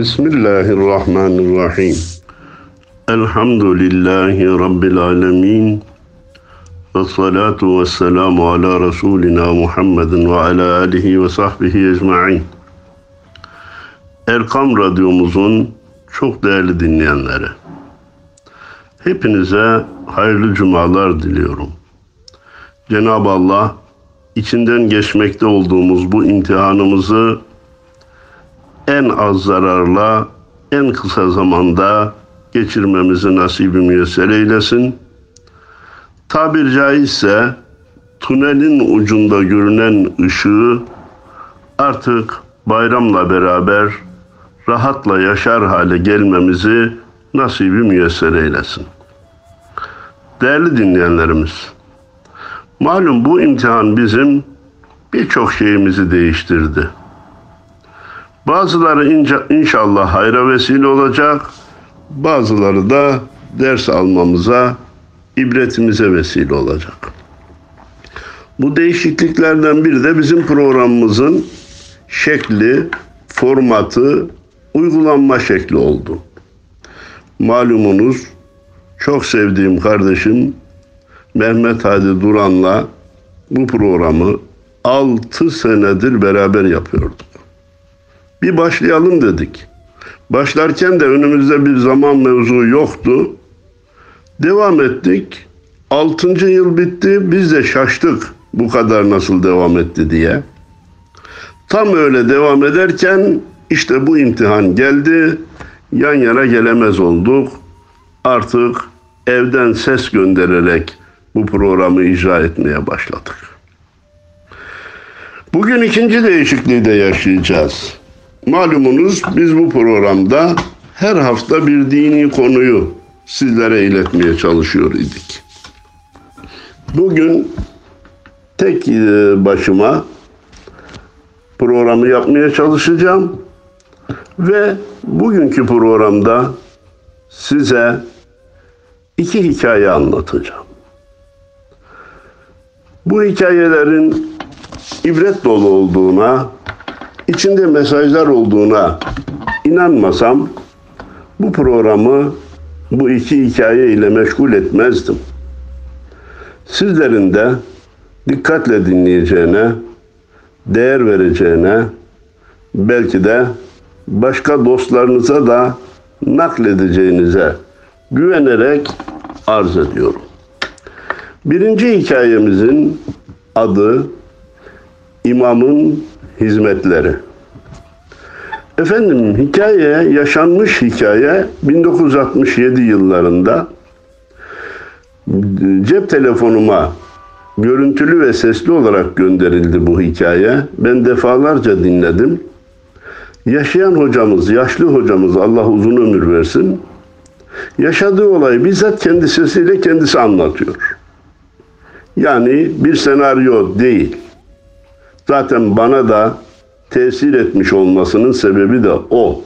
Bismillahirrahmanirrahim. Elhamdülillahi Rabbil alemin. Ve salatu ve selamu ala Resulina Muhammedin ve ala alihi ve sahbihi ecma'in. Erkam Radyomuzun çok değerli dinleyenleri. Hepinize hayırlı cumalar diliyorum. Cenab-ı Allah içinden geçmekte olduğumuz bu imtihanımızı en az zararla, en kısa zamanda geçirmemizi nasibi müyesser eylesin. Tabir caizse tünelin ucunda görünen ışığı artık bayramla beraber rahatla yaşar hale gelmemizi nasibi müyesser eylesin. Değerli dinleyenlerimiz, malum bu imtihan bizim birçok şeyimizi değiştirdi. Bazıları inşallah hayra vesile olacak, bazıları da ders almamıza, ibretimize vesile olacak. Bu değişikliklerden biri de bizim programımızın şekli, formatı, uygulanma şekli oldu. Malumunuz çok sevdiğim kardeşim Mehmet Hadi Duran'la bu programı 6 senedir beraber yapıyorduk. Bir başlayalım dedik. Başlarken de önümüzde bir zaman mevzu yoktu. Devam ettik. 6. yıl bitti. Biz de şaştık bu kadar nasıl devam etti diye. Tam öyle devam ederken işte bu imtihan geldi. Yan yana gelemez olduk. Artık evden ses göndererek bu programı icra etmeye başladık. Bugün ikinci değişikliği de yaşayacağız. Malumunuz biz bu programda her hafta bir dini konuyu sizlere iletmeye çalışıyor idik. Bugün tek e, başıma programı yapmaya çalışacağım ve bugünkü programda size iki hikaye anlatacağım. Bu hikayelerin ibret dolu olduğuna, içinde mesajlar olduğuna inanmasam bu programı bu iki hikaye ile meşgul etmezdim. Sizlerin de dikkatle dinleyeceğine, değer vereceğine, belki de başka dostlarınıza da nakledeceğinize güvenerek arz ediyorum. Birinci hikayemizin adı İmamın Hizmetleri. Efendim hikaye yaşanmış hikaye 1967 yıllarında cep telefonuma görüntülü ve sesli olarak gönderildi bu hikaye. Ben defalarca dinledim. Yaşayan hocamız, yaşlı hocamız Allah uzun ömür versin. Yaşadığı olayı bizzat kendi sesiyle kendisi anlatıyor. Yani bir senaryo değil. Zaten bana da tesir etmiş olmasının sebebi de o.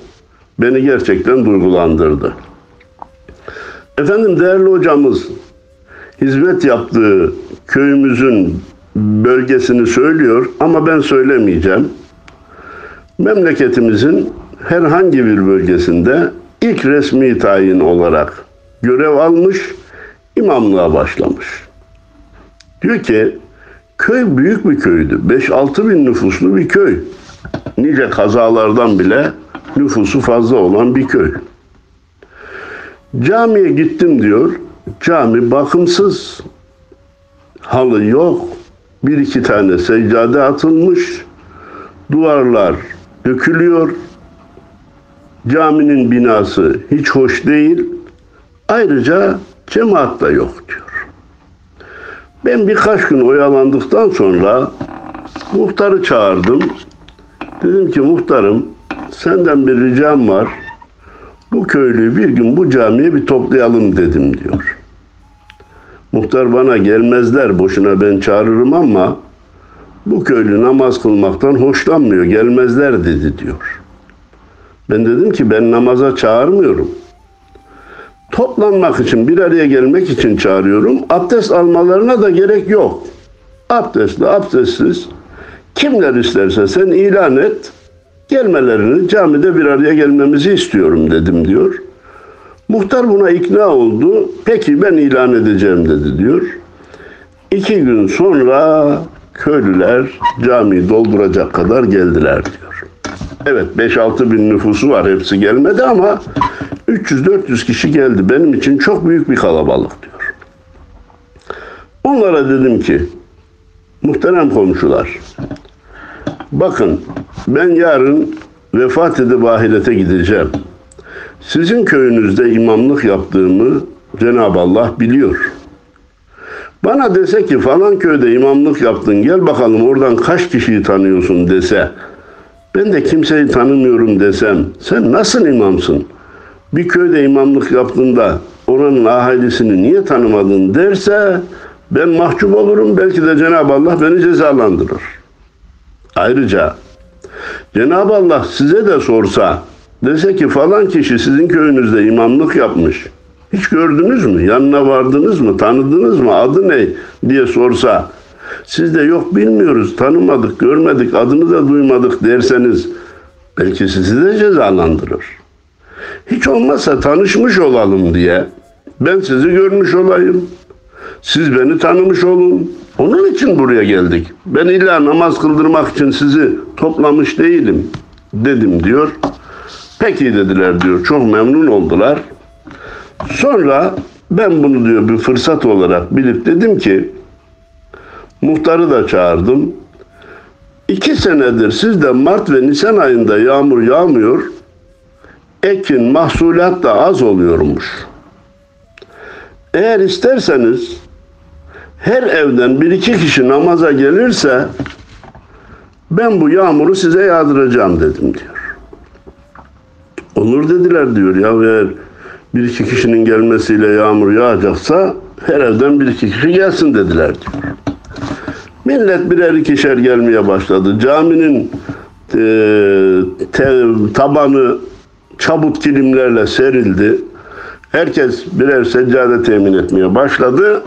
Beni gerçekten duygulandırdı. Efendim değerli hocamız hizmet yaptığı köyümüzün bölgesini söylüyor ama ben söylemeyeceğim. Memleketimizin herhangi bir bölgesinde ilk resmi tayin olarak görev almış, imamlığa başlamış. Diyor ki köy büyük bir köydü. 5-6 bin nüfuslu bir köy. Nice kazalardan bile nüfusu fazla olan bir köy. Camiye gittim diyor. Cami bakımsız. Halı yok. Bir iki tane seccade atılmış. Duvarlar dökülüyor. Caminin binası hiç hoş değil. Ayrıca cemaat da yok diyor. Ben birkaç gün oyalandıktan sonra muhtarı çağırdım. Dedim ki muhtarım senden bir ricam var. Bu köylüyü bir gün bu camiye bir toplayalım dedim diyor. Muhtar bana gelmezler boşuna ben çağırırım ama bu köylü namaz kılmaktan hoşlanmıyor gelmezler dedi diyor. Ben dedim ki ben namaza çağırmıyorum. Toplanmak için bir araya gelmek için çağırıyorum. Abdest almalarına da gerek yok. Abdestli abdestsiz kimler isterse sen ilan et. Gelmelerini camide bir araya gelmemizi istiyorum dedim diyor. Muhtar buna ikna oldu. Peki ben ilan edeceğim dedi diyor. İki gün sonra köylüler camiyi dolduracak kadar geldiler diyor. Evet 5-6 bin nüfusu var hepsi gelmedi ama 300-400 kişi geldi. Benim için çok büyük bir kalabalık diyor. Onlara dedim ki muhterem komşular bakın ben yarın vefat edip ahirete gideceğim. Sizin köyünüzde imamlık yaptığımı Cenab-ı Allah biliyor. Bana dese ki falan köyde imamlık yaptın gel bakalım oradan kaç kişiyi tanıyorsun dese ben de kimseyi tanımıyorum desem sen nasıl imamsın? Bir köyde imamlık yaptığında oranın ahalisini niye tanımadın derse ben mahcup olurum belki de Cenab-ı Allah beni cezalandırır. Ayrıca Cenab-ı Allah size de sorsa dese ki falan kişi sizin köyünüzde imamlık yapmış. Hiç gördünüz mü? Yanına vardınız mı? Tanıdınız mı? Adı ne? diye sorsa siz de yok bilmiyoruz, tanımadık, görmedik, adını da duymadık derseniz belki sizi de cezalandırır. Hiç olmazsa tanışmış olalım diye ben sizi görmüş olayım. Siz beni tanımış olun. Onun için buraya geldik. Ben illa namaz kıldırmak için sizi toplamış değilim dedim diyor. Peki dediler diyor. Çok memnun oldular. Sonra ben bunu diyor bir fırsat olarak bilip dedim ki muhtarı da çağırdım. İki senedir sizde Mart ve Nisan ayında yağmur yağmıyor. Ekin, mahsulat da az oluyormuş. Eğer isterseniz her evden bir iki kişi namaza gelirse ben bu yağmuru size yağdıracağım dedim diyor. Olur dediler diyor ya eğer bir iki kişinin gelmesiyle yağmur yağacaksa her evden bir iki kişi gelsin dediler diyor. Millet birer ikişer gelmeye başladı. Caminin e, te, tabanı çabuk kilimlerle serildi. Herkes birer seccade temin etmeye başladı.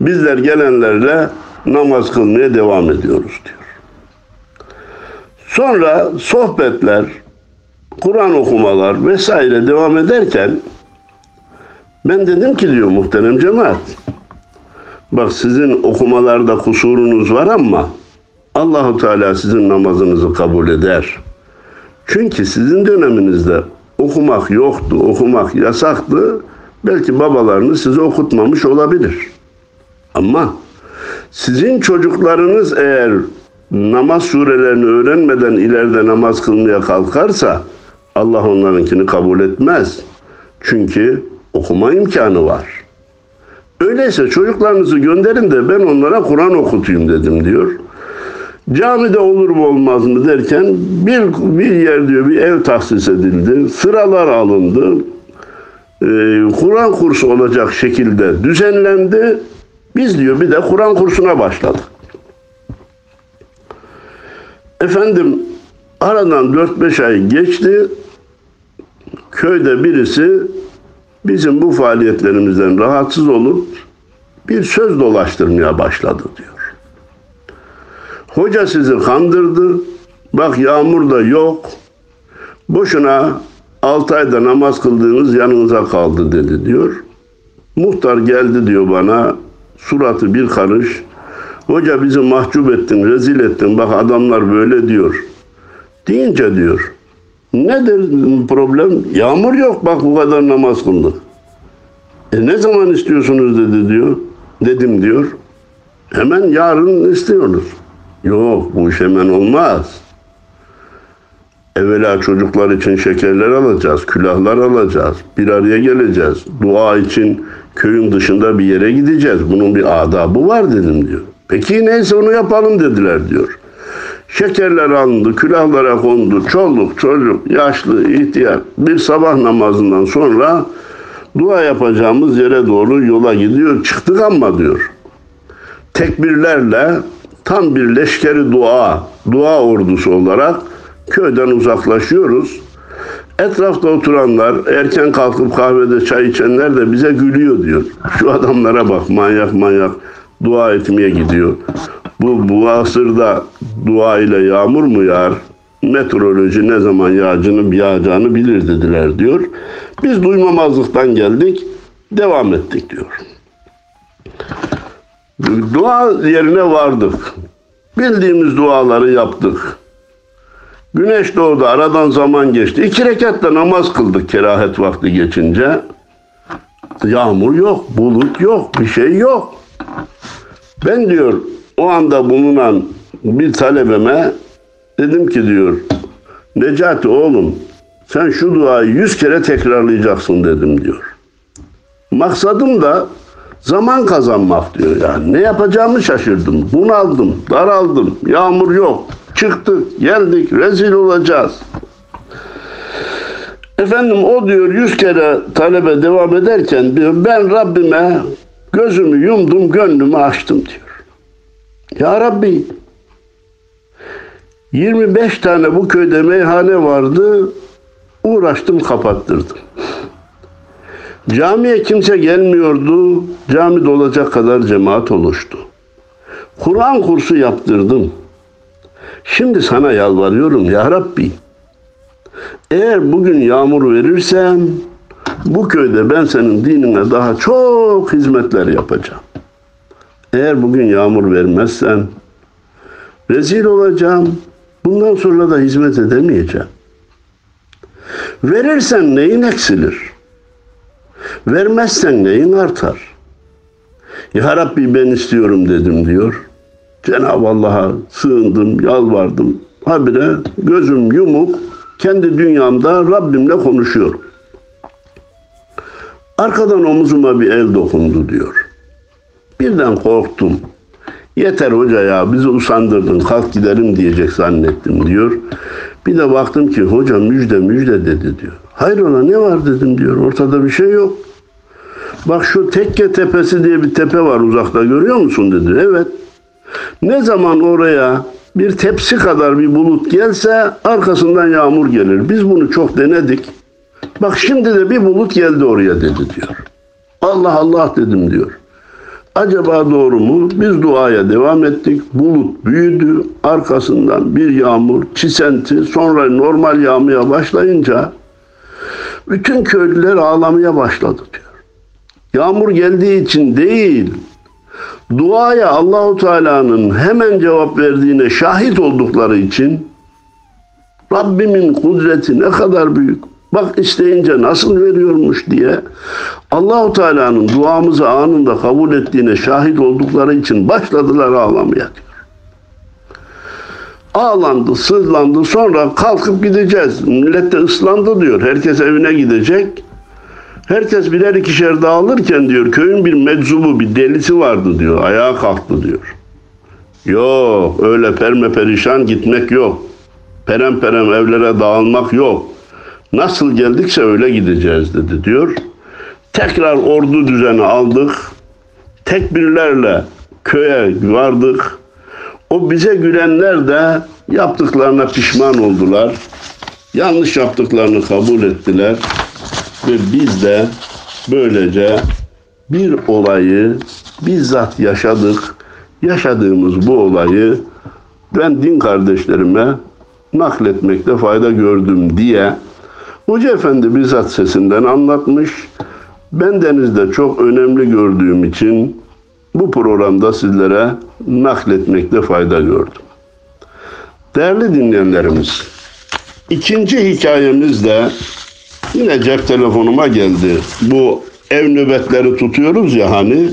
Bizler gelenlerle namaz kılmaya devam ediyoruz diyor. Sonra sohbetler, Kur'an okumalar vesaire devam ederken ben dedim ki diyor muhterem cemaat bak sizin okumalarda kusurunuz var ama Allahu Teala sizin namazınızı kabul eder. Çünkü sizin döneminizde okumak yoktu, okumak yasaktı. Belki babalarınız size okutmamış olabilir. Ama sizin çocuklarınız eğer namaz surelerini öğrenmeden ileride namaz kılmaya kalkarsa Allah onlarınkini kabul etmez. Çünkü okuma imkanı var. Öyleyse çocuklarınızı gönderin de ben onlara Kur'an okutayım dedim diyor. Camide olur mu olmaz mı derken bir, bir yer diyor bir ev tahsis edildi. Sıralar alındı. Ee, Kur'an kursu olacak şekilde düzenlendi. Biz diyor bir de Kur'an kursuna başladık. Efendim aradan 4-5 ay geçti. Köyde birisi bizim bu faaliyetlerimizden rahatsız olup bir söz dolaştırmaya başladı diyor. Hoca sizi kandırdı. Bak yağmur da yok. Boşuna 6 ayda namaz kıldığınız yanınıza kaldı dedi diyor. Muhtar geldi diyor bana. Suratı bir karış. Hoca bizi mahcup ettin, rezil ettin. Bak adamlar böyle diyor. Deyince diyor. Nedir problem? Yağmur yok bak bu kadar namaz kıldık. E ne zaman istiyorsunuz dedi diyor. Dedim diyor. Hemen yarın istiyoruz. Yok bu iş hemen olmaz. Evvela çocuklar için şekerler alacağız, külahlar alacağız, bir araya geleceğiz. Dua için köyün dışında bir yere gideceğiz. Bunun bir adabı var dedim diyor. Peki neyse onu yapalım dediler diyor. Şekerler alındı, külahlara kondu, çoluk, çocuk, yaşlı, ihtiyar. Bir sabah namazından sonra dua yapacağımız yere doğru yola gidiyor. Çıktık ama diyor. Tekbirlerle tam bir leşkeri dua, dua ordusu olarak köyden uzaklaşıyoruz. Etrafta oturanlar, erken kalkıp kahvede çay içenler de bize gülüyor diyor. Şu adamlara bak manyak manyak dua etmeye gidiyor. Bu, bu asırda dua ile yağmur mu yağar? meteoroloji ne zaman yağacını yağacağını bilir dediler diyor. Biz duymamazlıktan geldik, devam ettik diyor. Dua yerine vardık. Bildiğimiz duaları yaptık. Güneş doğdu, aradan zaman geçti. İki rekatta namaz kıldık kerahet vakti geçince. Yağmur yok, bulut yok, bir şey yok. Ben diyor o anda bulunan bir talebeme dedim ki diyor Necati oğlum sen şu duayı yüz kere tekrarlayacaksın dedim diyor. Maksadım da zaman kazanmak diyor yani. Ne yapacağımı şaşırdım. Bunaldım, daraldım. Yağmur yok. Çıktık, geldik, rezil olacağız. Efendim o diyor yüz kere talebe devam ederken diyor ben Rabbime gözümü yumdum, gönlümü açtım diyor. Ya Rabbi 25 tane bu köyde meyhane vardı. Uğraştım kapattırdım. Camiye kimse gelmiyordu. Cami dolacak kadar cemaat oluştu. Kur'an kursu yaptırdım. Şimdi sana yalvarıyorum ya Rabbi. Eğer bugün yağmur verirsen bu köyde ben senin dinine daha çok hizmetler yapacağım. Eğer bugün yağmur vermezsen rezil olacağım. Bundan sonra da hizmet edemeyeceğim. Verirsen neyin eksilir? Vermezsen neyin artar? Ya Rabbi ben istiyorum dedim diyor. Cenab-ı Allah'a sığındım, yalvardım. Habire gözüm yumuk, kendi dünyamda Rabbimle konuşuyorum. Arkadan omuzuma bir el dokundu diyor. Birden korktum. Yeter hoca ya bizi usandırdın kalk gidelim diyecek zannettim diyor. Bir de baktım ki hoca müjde müjde dedi diyor. Hayrola ne var dedim diyor. Ortada bir şey yok. Bak şu Tekke Tepesi diye bir tepe var uzakta görüyor musun dedi. Evet. Ne zaman oraya bir tepsi kadar bir bulut gelse arkasından yağmur gelir. Biz bunu çok denedik. Bak şimdi de bir bulut geldi oraya dedi diyor. Allah Allah dedim diyor. Acaba doğru mu? Biz duaya devam ettik. Bulut büyüdü. Arkasından bir yağmur, çisenti, sonra normal yağmaya başlayınca bütün köylüler ağlamaya başladı diyor. Yağmur geldiği için değil, duaya Allahu Teala'nın hemen cevap verdiğine şahit oldukları için Rabbimin kudreti ne kadar büyük. Bak isteyince nasıl veriyormuş diye Allahu Teala'nın duamızı anında kabul ettiğine şahit oldukları için başladılar ağlamaya. Ağlandı, sızlandı. Sonra kalkıp gideceğiz. Millet de ıslandı diyor. Herkes evine gidecek. Herkes birer ikişer dağılırken diyor köyün bir meczubu, bir delisi vardı diyor. Ayağa kalktı diyor. Yok öyle perme perişan gitmek yok. Perem perem evlere dağılmak yok. Nasıl geldikse öyle gideceğiz dedi diyor. Tekrar ordu düzeni aldık. Tekbirlerle köye vardık. O bize gülenler de yaptıklarına pişman oldular. Yanlış yaptıklarını kabul ettiler. Ve biz de böylece bir olayı bizzat yaşadık. Yaşadığımız bu olayı ben din kardeşlerime nakletmekte fayda gördüm diye Hoca Efendi bizzat sesinden anlatmış. Ben denizde çok önemli gördüğüm için bu programda sizlere nakletmekte fayda gördüm. Değerli dinleyenlerimiz, ikinci hikayemiz de yine cep telefonuma geldi. Bu ev nöbetleri tutuyoruz ya hani,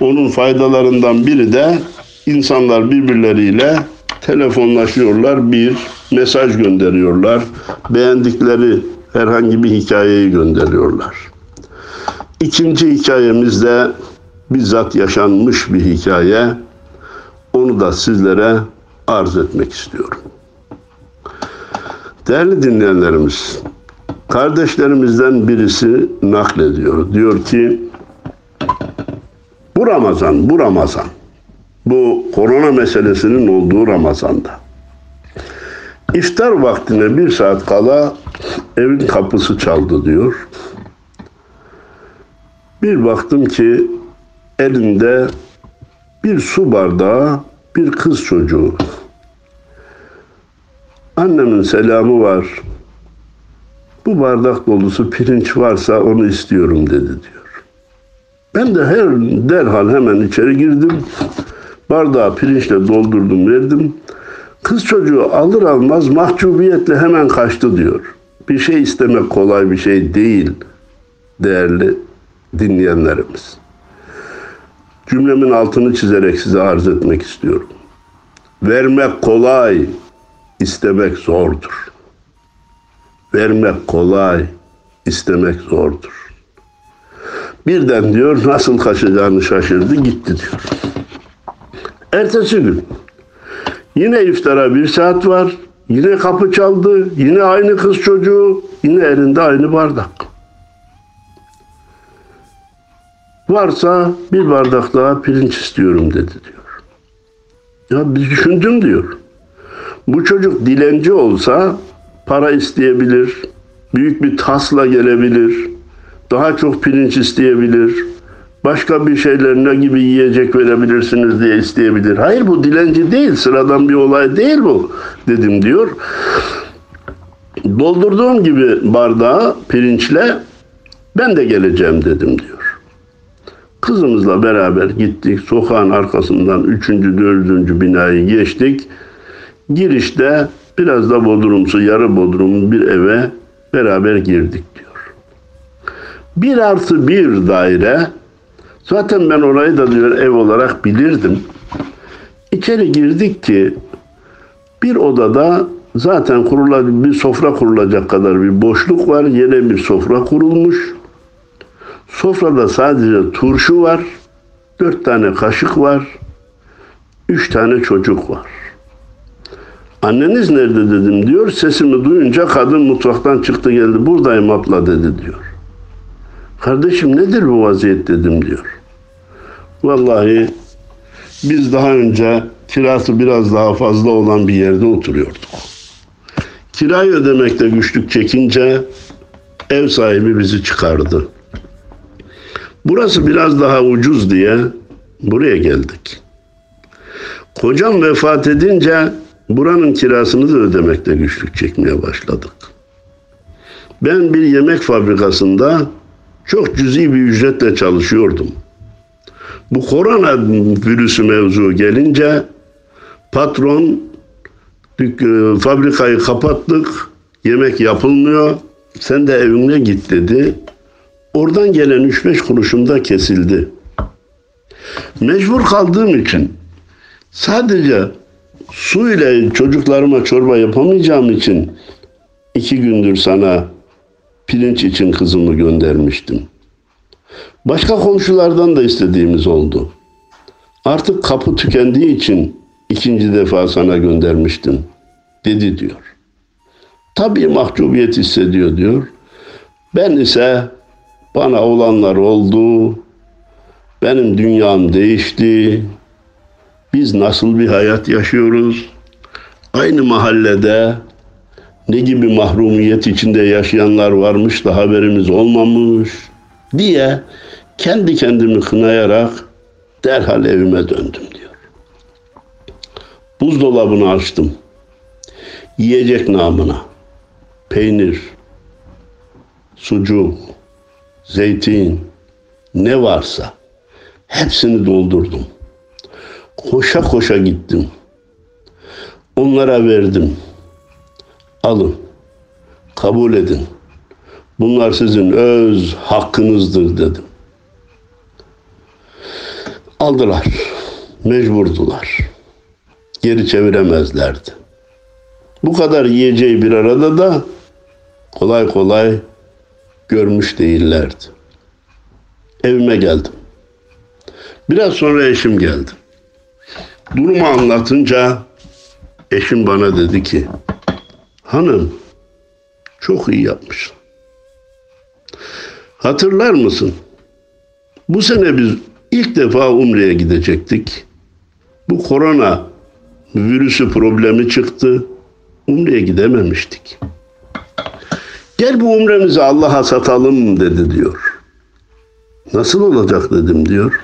onun faydalarından biri de insanlar birbirleriyle telefonlaşıyorlar, bir mesaj gönderiyorlar, beğendikleri herhangi bir hikayeyi gönderiyorlar. İkinci hikayemiz de bizzat yaşanmış bir hikaye. Onu da sizlere arz etmek istiyorum. Değerli dinleyenlerimiz, kardeşlerimizden birisi naklediyor. Diyor ki, bu Ramazan, bu Ramazan, bu korona meselesinin olduğu Ramazan'da İftar vaktine bir saat kala evin kapısı çaldı diyor. Bir baktım ki elinde bir su bardağı bir kız çocuğu. Annemin selamı var. Bu bardak dolusu pirinç varsa onu istiyorum dedi diyor. Ben de her derhal hemen içeri girdim. Bardağı pirinçle doldurdum verdim. Kız çocuğu alır almaz mahcubiyetle hemen kaçtı diyor. Bir şey istemek kolay bir şey değil değerli dinleyenlerimiz. Cümlemin altını çizerek size arz etmek istiyorum. Vermek kolay, istemek zordur. Vermek kolay, istemek zordur. Birden diyor nasıl kaçacağını şaşırdı gitti diyor. Ertesi gün yine iftara bir saat var. Yine kapı çaldı. Yine aynı kız çocuğu. Yine elinde aynı bardak. Varsa bir bardak daha pirinç istiyorum dedi diyor. Ya bir düşündüm diyor. Bu çocuk dilenci olsa para isteyebilir. Büyük bir tasla gelebilir. Daha çok pirinç isteyebilir. Başka bir şeyler ne gibi yiyecek verebilirsiniz diye isteyebilir. Hayır bu dilenci değil. Sıradan bir olay değil bu dedim diyor. Doldurduğum gibi bardağı pirinçle ben de geleceğim dedim diyor. Kızımızla beraber gittik. Sokağın arkasından üçüncü, dördüncü binayı geçtik. Girişte biraz da bodrumsu, yarı bodrum bir eve beraber girdik diyor. Bir artı bir daire. Zaten ben orayı da diyor ev olarak bilirdim. İçeri girdik ki bir odada zaten kurula, bir sofra kurulacak kadar bir boşluk var. Yine bir sofra kurulmuş. Sofrada sadece turşu var. Dört tane kaşık var. Üç tane çocuk var. Anneniz nerede dedim diyor. Sesimi duyunca kadın mutfaktan çıktı geldi. Buradayım abla dedi diyor. Kardeşim nedir bu vaziyet dedim diyor. Vallahi biz daha önce kirası biraz daha fazla olan bir yerde oturuyorduk. Kirayı ödemekte güçlük çekince ev sahibi bizi çıkardı. Burası biraz daha ucuz diye buraya geldik. Kocam vefat edince buranın kirasını da ödemekte güçlük çekmeye başladık. Ben bir yemek fabrikasında çok cüzi bir ücretle çalışıyordum. Bu korona virüsü mevzu gelince patron dük- fabrikayı kapattık, yemek yapılmıyor, sen de evine git dedi. Oradan gelen 3-5 kuruşum da kesildi. Mecbur kaldığım için sadece su ile çocuklarıma çorba yapamayacağım için iki gündür sana pirinç için kızımı göndermiştim. Başka komşulardan da istediğimiz oldu. Artık kapı tükendiği için ikinci defa sana göndermiştim dedi diyor. Tabii mahcubiyet hissediyor diyor. Ben ise bana olanlar oldu. Benim dünyam değişti. Biz nasıl bir hayat yaşıyoruz? Aynı mahallede ne gibi mahrumiyet içinde yaşayanlar varmış da haberimiz olmamış diye kendi kendimi kınayarak derhal evime döndüm diyor. Buzdolabını açtım. Yiyecek namına peynir, sucuk, zeytin ne varsa hepsini doldurdum. Koşa koşa gittim. Onlara verdim. Alın. Kabul edin. Bunlar sizin öz hakkınızdır dedim. Aldılar. Mecburdular. Geri çeviremezlerdi. Bu kadar yiyeceği bir arada da kolay kolay görmüş değillerdi. Evime geldim. Biraz sonra eşim geldi. Durumu anlatınca eşim bana dedi ki hanım çok iyi yapmışsın. Hatırlar mısın? Bu sene biz ilk defa Umre'ye gidecektik. Bu korona virüsü problemi çıktı. Umre'ye gidememiştik. Gel bu umremizi Allah'a satalım dedi diyor. Nasıl olacak dedim diyor.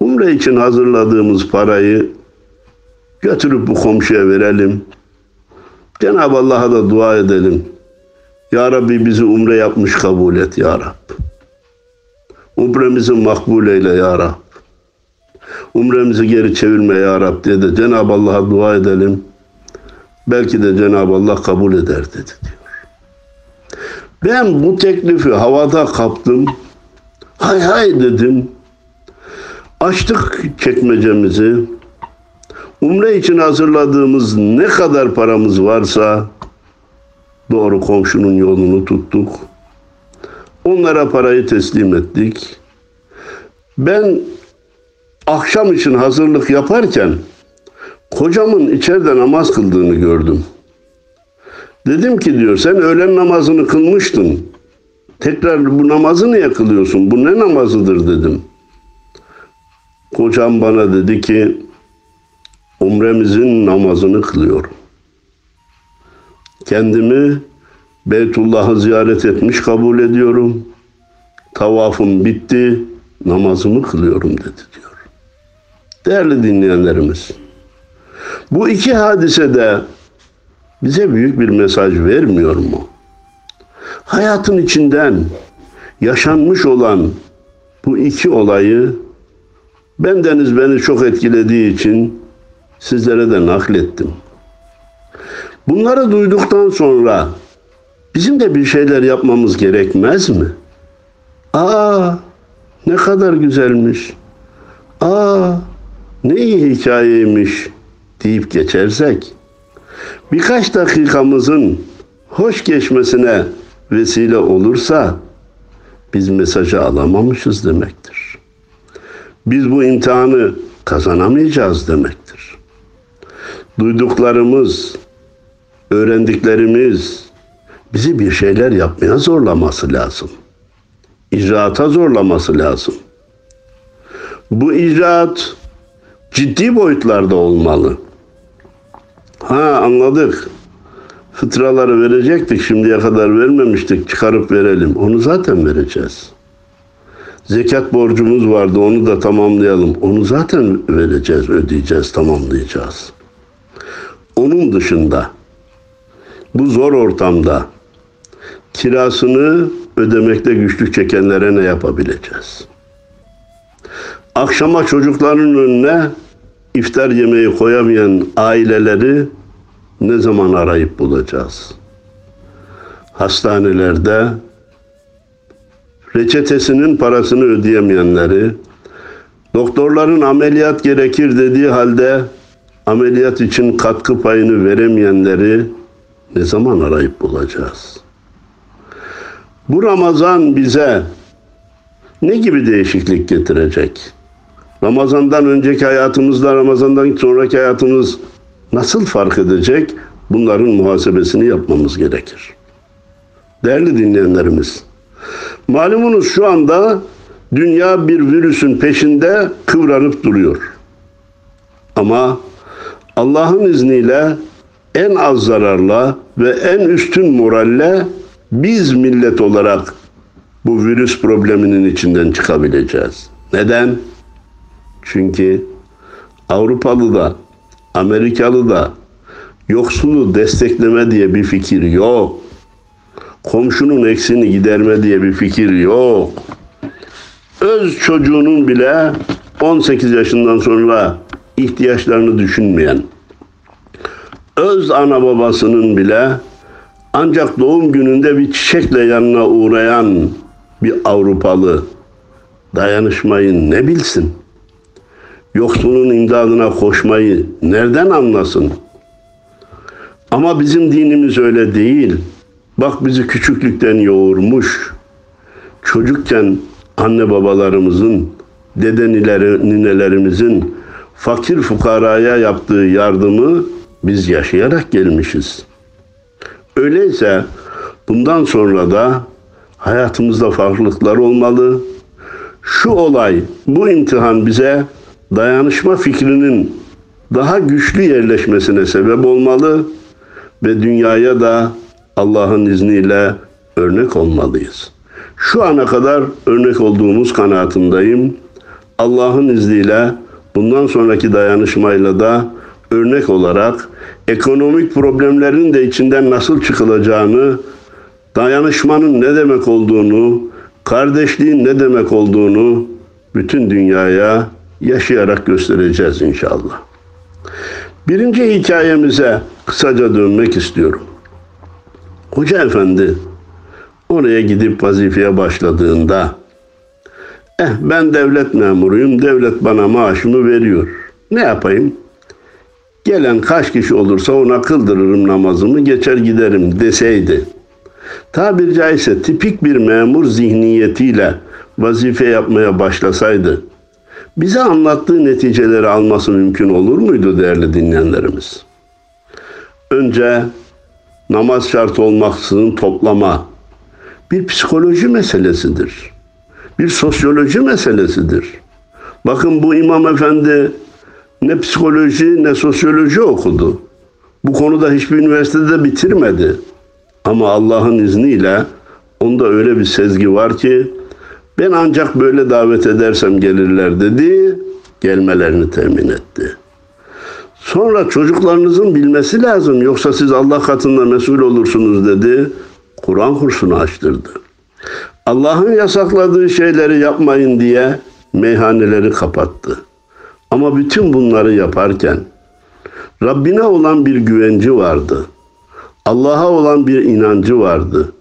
Umre için hazırladığımız parayı götürüp bu komşuya verelim. Cenab-ı Allah'a da dua edelim. Ya Rabbi bizi umre yapmış kabul et Ya Rab. Umremizi makbul eyle Ya Rab. Umremizi geri çevirme Ya Rab diye de Cenab-ı Allah'a dua edelim. Belki de Cenab-ı Allah kabul eder dedi diyor. Ben bu teklifi havada kaptım. Hay hay dedim. Açtık çekmecemizi. Umre için hazırladığımız ne kadar paramız varsa doğru komşunun yolunu tuttuk. Onlara parayı teslim ettik. Ben akşam için hazırlık yaparken kocamın içeride namaz kıldığını gördüm. Dedim ki diyor sen öğlen namazını kılmıştın. Tekrar bu namazı niye kılıyorsun? Bu ne namazıdır dedim. Kocam bana dedi ki umremizin namazını kılıyorum. Kendimi Beytullah'ı ziyaret etmiş kabul ediyorum. Tavafım bitti, namazımı kılıyorum dedi diyor. Değerli dinleyenlerimiz, bu iki hadise de bize büyük bir mesaj vermiyor mu? Hayatın içinden yaşanmış olan bu iki olayı bendeniz beni çok etkilediği için sizlere de naklettim. Bunları duyduktan sonra bizim de bir şeyler yapmamız gerekmez mi? Aa ne kadar güzelmiş. Aa ne iyi hikayeymiş deyip geçersek birkaç dakikamızın hoş geçmesine vesile olursa biz mesajı alamamışız demektir. Biz bu imtihanı kazanamayacağız demektir. Duyduklarımız, öğrendiklerimiz bizi bir şeyler yapmaya zorlaması lazım. İcraata zorlaması lazım. Bu icraat ciddi boyutlarda olmalı. Ha anladık. Fıtraları verecektik şimdiye kadar vermemiştik çıkarıp verelim. Onu zaten vereceğiz. Zekat borcumuz vardı onu da tamamlayalım. Onu zaten vereceğiz, ödeyeceğiz, tamamlayacağız. Onun dışında bu zor ortamda kirasını ödemekte güçlük çekenlere ne yapabileceğiz? Akşama çocukların önüne iftar yemeği koyamayan aileleri ne zaman arayıp bulacağız? Hastanelerde reçetesinin parasını ödeyemeyenleri, doktorların ameliyat gerekir dediği halde ameliyat için katkı payını veremeyenleri ne zaman arayıp bulacağız? Bu Ramazan bize ne gibi değişiklik getirecek? Ramazandan önceki hayatımızla Ramazandan sonraki hayatımız nasıl fark edecek? Bunların muhasebesini yapmamız gerekir. Değerli dinleyenlerimiz, malumunuz şu anda dünya bir virüsün peşinde kıvranıp duruyor. Ama Allah'ın izniyle en az zararla ve en üstün moralle biz millet olarak bu virüs probleminin içinden çıkabileceğiz. Neden? Çünkü Avrupalı da, Amerikalı da yoksulu destekleme diye bir fikir yok. Komşunun eksini giderme diye bir fikir yok. Öz çocuğunun bile 18 yaşından sonra ihtiyaçlarını düşünmeyen, öz ana babasının bile ancak doğum gününde bir çiçekle yanına uğrayan bir Avrupalı dayanışmayı ne bilsin? Yoksulun imdadına koşmayı nereden anlasın? Ama bizim dinimiz öyle değil. Bak bizi küçüklükten yoğurmuş. Çocukken anne babalarımızın, dede ninelerimizin fakir fukaraya yaptığı yardımı biz yaşayarak gelmişiz. Öyleyse bundan sonra da hayatımızda farklılıklar olmalı. Şu olay, bu imtihan bize dayanışma fikrinin daha güçlü yerleşmesine sebep olmalı ve dünyaya da Allah'ın izniyle örnek olmalıyız. Şu ana kadar örnek olduğumuz kanaatindeyim. Allah'ın izniyle bundan sonraki dayanışmayla da örnek olarak ekonomik problemlerin de içinden nasıl çıkılacağını, dayanışmanın ne demek olduğunu, kardeşliğin ne demek olduğunu bütün dünyaya yaşayarak göstereceğiz inşallah. Birinci hikayemize kısaca dönmek istiyorum. Hoca efendi oraya gidip vazifeye başladığında eh ben devlet memuruyum, devlet bana maaşımı veriyor. Ne yapayım? Gelen kaç kişi olursa ona kıldırırım namazımı, geçer giderim deseydi. Tabir caizse tipik bir memur zihniyetiyle vazife yapmaya başlasaydı, bize anlattığı neticeleri alması mümkün olur muydu değerli dinleyenlerimiz? Önce namaz şart olmaksızın toplama bir psikoloji meselesidir. Bir sosyoloji meselesidir. Bakın bu imam efendi ne psikoloji ne sosyoloji okudu. Bu konuda hiçbir üniversitede bitirmedi. Ama Allah'ın izniyle onda öyle bir sezgi var ki ben ancak böyle davet edersem gelirler dedi. Gelmelerini temin etti. Sonra çocuklarınızın bilmesi lazım yoksa siz Allah katında mesul olursunuz dedi. Kur'an kursunu açtırdı. Allah'ın yasakladığı şeyleri yapmayın diye meyhaneleri kapattı. Ama bütün bunları yaparken Rabbine olan bir güvenci vardı. Allah'a olan bir inancı vardı.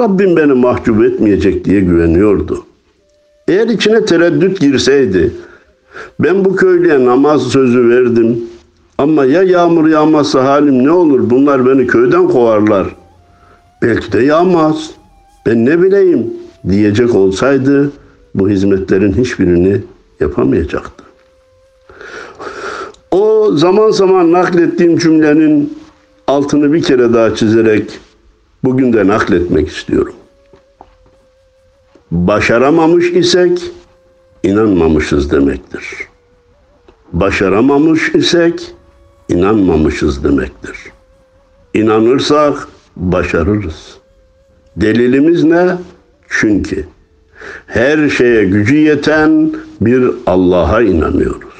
Rabbim beni mahcup etmeyecek diye güveniyordu. Eğer içine tereddüt girseydi, ben bu köylüye namaz sözü verdim ama ya yağmur yağmazsa halim ne olur bunlar beni köyden kovarlar. Belki de yağmaz. Ben ne bileyim diyecek olsaydı bu hizmetlerin hiçbirini yapamayacaktı. Zaman zaman naklettiğim cümlenin altını bir kere daha çizerek bugün de nakletmek istiyorum. Başaramamış isek inanmamışız demektir. Başaramamış isek inanmamışız demektir. İnanırsak başarırız. Delilimiz ne? Çünkü her şeye gücü yeten bir Allah'a inanıyoruz.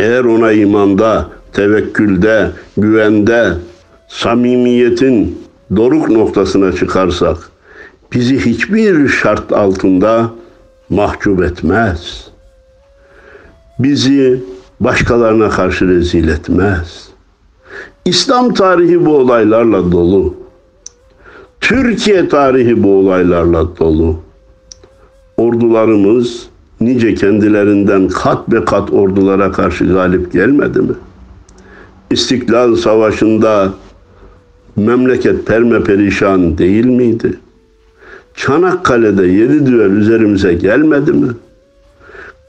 Eğer ona imanda, tevekkülde, güvende, samimiyetin doruk noktasına çıkarsak bizi hiçbir şart altında mahcup etmez. Bizi başkalarına karşı rezil etmez. İslam tarihi bu olaylarla dolu. Türkiye tarihi bu olaylarla dolu. Ordularımız nice kendilerinden kat be kat ordulara karşı galip gelmedi mi? İstiklal Savaşı'nda memleket perme perişan değil miydi? Çanakkale'de yedi düvel üzerimize gelmedi mi?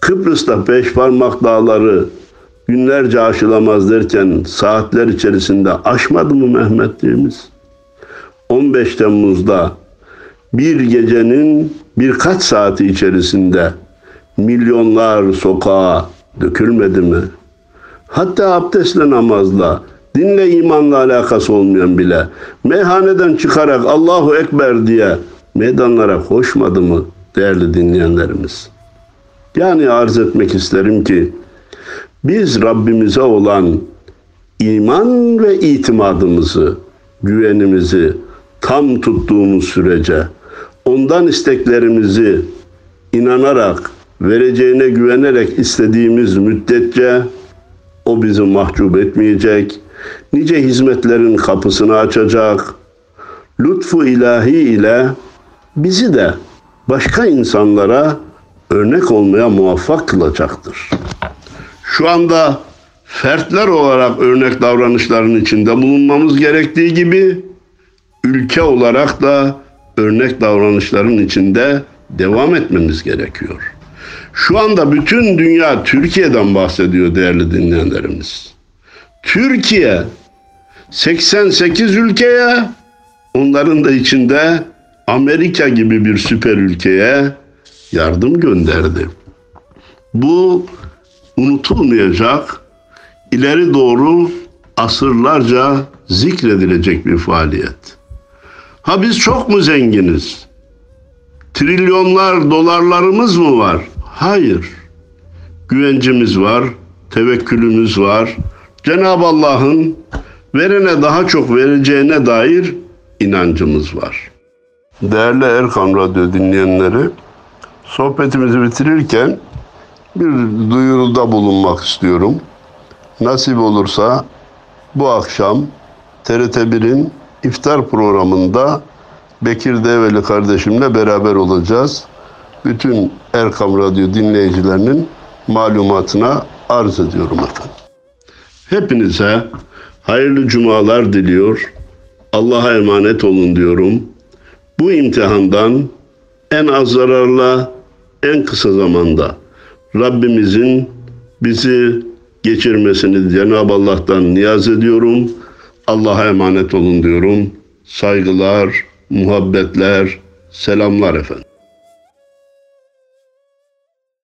Kıbrıs'ta beş parmak dağları günlerce aşılamaz derken saatler içerisinde aşmadı mı Mehmetliğimiz? 15 Temmuz'da bir gecenin birkaç saati içerisinde milyonlar sokağa dökülmedi mi? Hatta abdestle namazla, dinle imanla alakası olmayan bile meyhaneden çıkarak Allahu Ekber diye meydanlara koşmadı mı değerli dinleyenlerimiz? Yani arz etmek isterim ki biz Rabbimize olan iman ve itimadımızı, güvenimizi tam tuttuğumuz sürece ondan isteklerimizi inanarak, vereceğine güvenerek istediğimiz müddetçe o bizi mahcup etmeyecek, nice hizmetlerin kapısını açacak, lütfu ilahi ile bizi de başka insanlara örnek olmaya muvaffak kılacaktır. Şu anda fertler olarak örnek davranışların içinde bulunmamız gerektiği gibi ülke olarak da örnek davranışların içinde devam etmemiz gerekiyor. Şu anda bütün dünya Türkiye'den bahsediyor değerli dinleyenlerimiz. Türkiye 88 ülkeye onların da içinde Amerika gibi bir süper ülkeye yardım gönderdi. Bu unutulmayacak, ileri doğru asırlarca zikredilecek bir faaliyet. Ha biz çok mu zenginiz? Trilyonlar dolarlarımız mı var? Hayır. Güvencimiz var, tevekkülümüz var. Cenab-ı Allah'ın verene daha çok vereceğine dair inancımız var. Değerli Erkam Radyo dinleyenleri, sohbetimizi bitirirken bir duyuruda bulunmak istiyorum. Nasip olursa bu akşam TRT1'in iftar programında Bekir Develi kardeşimle beraber olacağız. Bütün Erkam Radyo dinleyicilerinin malumatına arz ediyorum efendim. Hepinize hayırlı cumalar diliyor. Allah'a emanet olun diyorum. Bu imtihandan en az zararla en kısa zamanda Rabbimizin bizi geçirmesini Cenab-ı Allah'tan niyaz ediyorum. Allah'a emanet olun diyorum. Saygılar, muhabbetler, selamlar efendim.